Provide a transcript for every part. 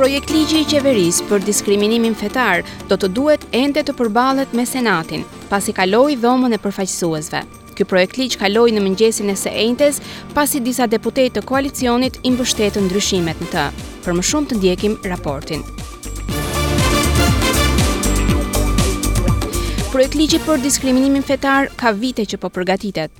Projektligji i qeverisë për diskriminimin fetar do të duhet ende të përballet me Senatin, pasi kaloi dhomën e përfaqësuesve. Ky projektligj kaloi në mëngjesin e së enjtes, pasi disa deputetë të koalicionit i mbështetën ndryshimet në të. Për më shumë të ndjekim raportin. Projektligji për diskriminimin fetar ka vite që po përgatitet.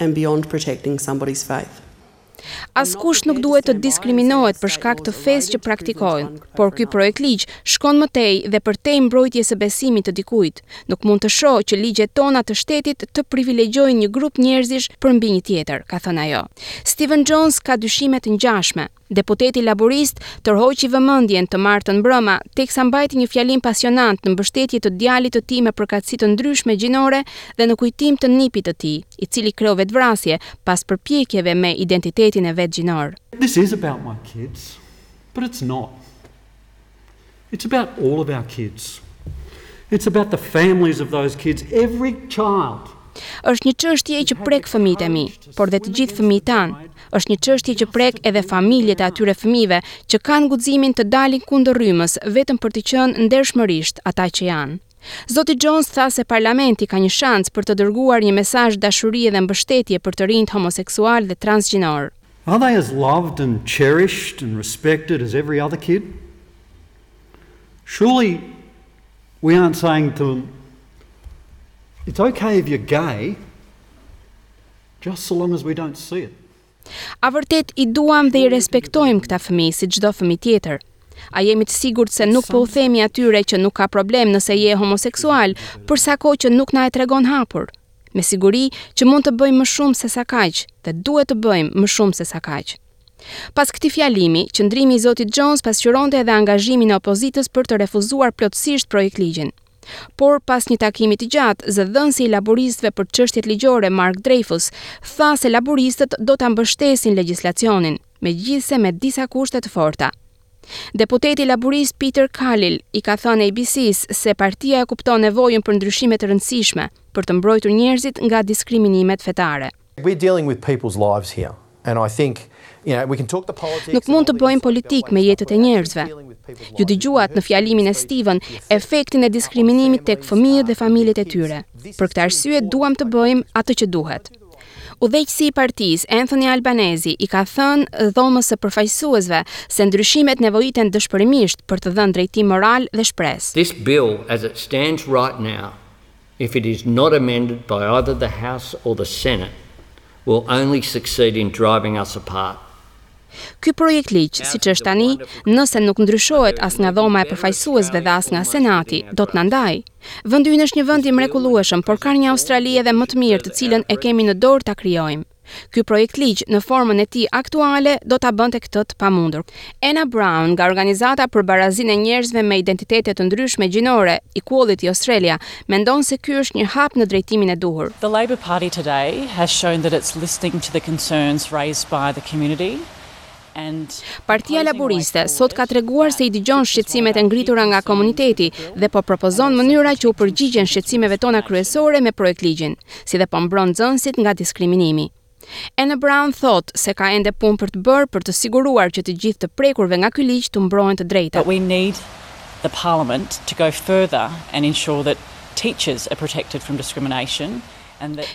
and beyond protecting somebody's faith. Askush nuk duhet të diskriminohet për shkak të fesë që praktikojnë, por ky projektligj shkon më tej dhe përtej mbrojtjes së besimit të dikujt. Nuk mund të shoh që ligjet tona të shtetit të privilegjojnë një grup njerëzish përmbi një tjetër, ka thënë ajo. Stephen Jones ka dyshime të ngjashme. Deputeti laburist tërhoqi vëmendjen të martën mbrëma, teksa mbajti një fjalim pasionant në mbështetje të djalit të tij me përkatësi të ndryshme gjinore dhe në kujtim të nipit të tij, i cili kreu vetëvrasje pas përpjekjeve me identitetin e vet gjinor. This is about my kids, but it's not. It's about all of our kids. It's about the families of those kids. Every child Është një çështje që prek fëmijët e mi, por dhe të gjithë fëmijët tanë. Është një çështje që prek edhe familjet e atyre fëmijëve që kanë guximin të dalin kundër rrymës vetëm për të qenë ndershmërisht ata që janë. Zoti Jones tha se parlamenti ka një shans për të dërguar një mesazh dashurie dhe mbështetje për të rinjtë homoseksualë dhe transgjinorë. Are they as loved and cherished and respected as every other kid? Surely we aren't saying to them, it's okay if you're gay, just so long as we don't see it. A vërtet i duam dhe i respektojmë këta fëmijë si çdo fëmijë tjetër? A jemi të sigurt se nuk po u themi atyre që nuk ka problem nëse je homoseksual, për sa kohë që nuk na e tregon hapur? Me siguri që mund të bëjmë më shumë se sa kaq dhe duhet të bëjmë më shumë se sa kaq. Pas këtij fjalimi, qëndrimi i zotit Jones pasqyronte edhe angazhimin e opozitës për të refuzuar plotësisht projektligjin. Por pas një takimi të gjatë, zëdhënësi i laburistëve për çështjet ligjore Mark Dreyfus tha se laburistët do ta mbështesin legjislacionin, megjithëse me disa kushte të forta. Deputeti laburist Peter Khalil i ka thënë ABC-së se partia e kupton nevojën për ndryshime të rëndësishme për të mbrojtur njerëzit nga diskriminimet fetare. Nuk mund të bëjmë politikë me jetët e njerëzve. Ju dëgjuat në fjalimin e Stephen efektin e diskriminimit tek fëmijët dhe familjet e tyre. Për këtë arsye duam të bëjmë atë që duhet. Udhëheqësi i partisë, Anthony Albanese, i ka thënë Dhomës së Përfaqësuesve se ndryshimet nevojiten dëshpërimisht për të dhënë drejtim moral dhe shpresë. This bill as it stands right now, if it is not amended by either the House or the Senate, will only succeed in driving us apart. Ky projektligj, siç është tani, nëse nuk ndryshohet as nga Dhoma e Përfaqësuesve dhe as nga Senati, do të na ndajë. Vendi ynë është një vend i mrekullueshëm, por ka një Australi edhe më të mirë të cilën e kemi në dorë ta krijojmë. Ky projektligj, në formën e tij aktuale, do ta bënte këtë të pamundur. Anna Brown, nga organizata për barazinë e njerëzve me identitete të ndryshme gjinore, Equality Australia, mendon se ky është një hap në drejtimin e duhur. The Labour Party today has shown that it's listening to the concerns raised by the community and Partia Laburiste sot ka treguar se i dëgjon shqetësimet e ngritura nga komuniteti dhe po propozon mënyra që u përgjigjen shqetësimeve tona kryesore me projektligjin, si dhe po mbron nxënësit nga diskriminimi. Anna Brown thotë se ka ende punë për të bërë për të siguruar që të gjithë të prekurve nga ky ligj t'u mbrohen të drejtat.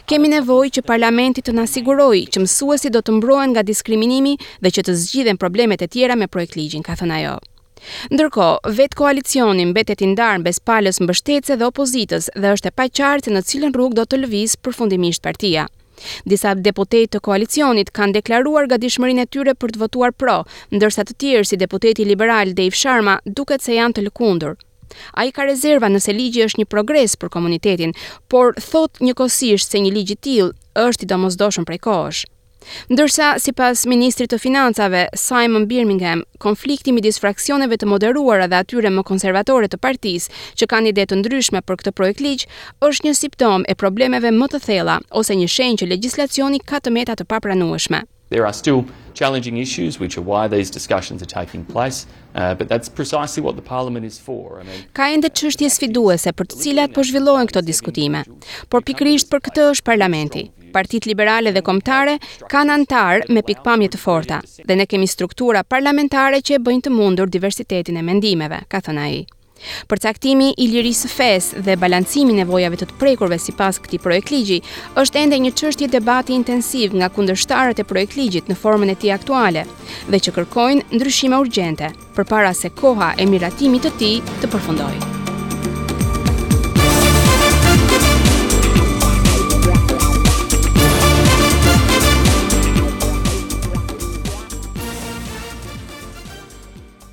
Kemi nevojë që Parlamenti të na sigurojë që mësuesit do të mbrohen nga diskriminimi dhe që të zgjidhen problemet e tjera me projektligjin, ka thënë ajo. Ndërkohë, vetë koalicioni mbetet i ndarë mes palës mbështetëse dhe opozitës dhe është e paqartë në cilën rrugë do të lëvizë përfundimisht partia. Disa deputetë të koalicionit kanë deklaruar gadishmërinë e tyre për të votuar pro, ndërsa të tjerë si deputeti liberal Dave Sharma duket se janë të lëkundur. Ai ka rezerva nëse ligji është një progres për komunitetin, por thotë njëkohësisht se një ligj i tillë është i domosdoshëm prej kohësh. Ndërsa, sipas ministrit të Financave, Simon Birmingham, konflikti midis fraksioneve të moderuara dhe atyre më konservatore të partisë, që kanë ide të ndryshme për këtë projektligj, është një siptomë e problemeve më të thella ose një shenjë që legjislacioni ka të meta të papranueshme. There are still challenging issues which are why these discussions are taking place, uh, but that's precisely what the parliament is for. I mean, ka ende çështje sfiduese për të cilat po zhvillohen këto diskutime. Por pikërisht për këtë është parlamenti. Partitë liberale dhe kombëtare kanë anëtarë me pikëpamje të forta dhe ne kemi struktura parlamentare që e bëjnë të mundur diversitetin e mendimeve, ka thënë ai. Përcaktimi i lirisë së fesë dhe balancimi i nevojave të të prekurve sipas këtij projektligji është ende një çështje debati intensiv nga kundërshtarët e projektligjit në formën e tij aktuale dhe që kërkojnë ndryshime urgjente përpara se koha e miratimit të tij të përfundojë.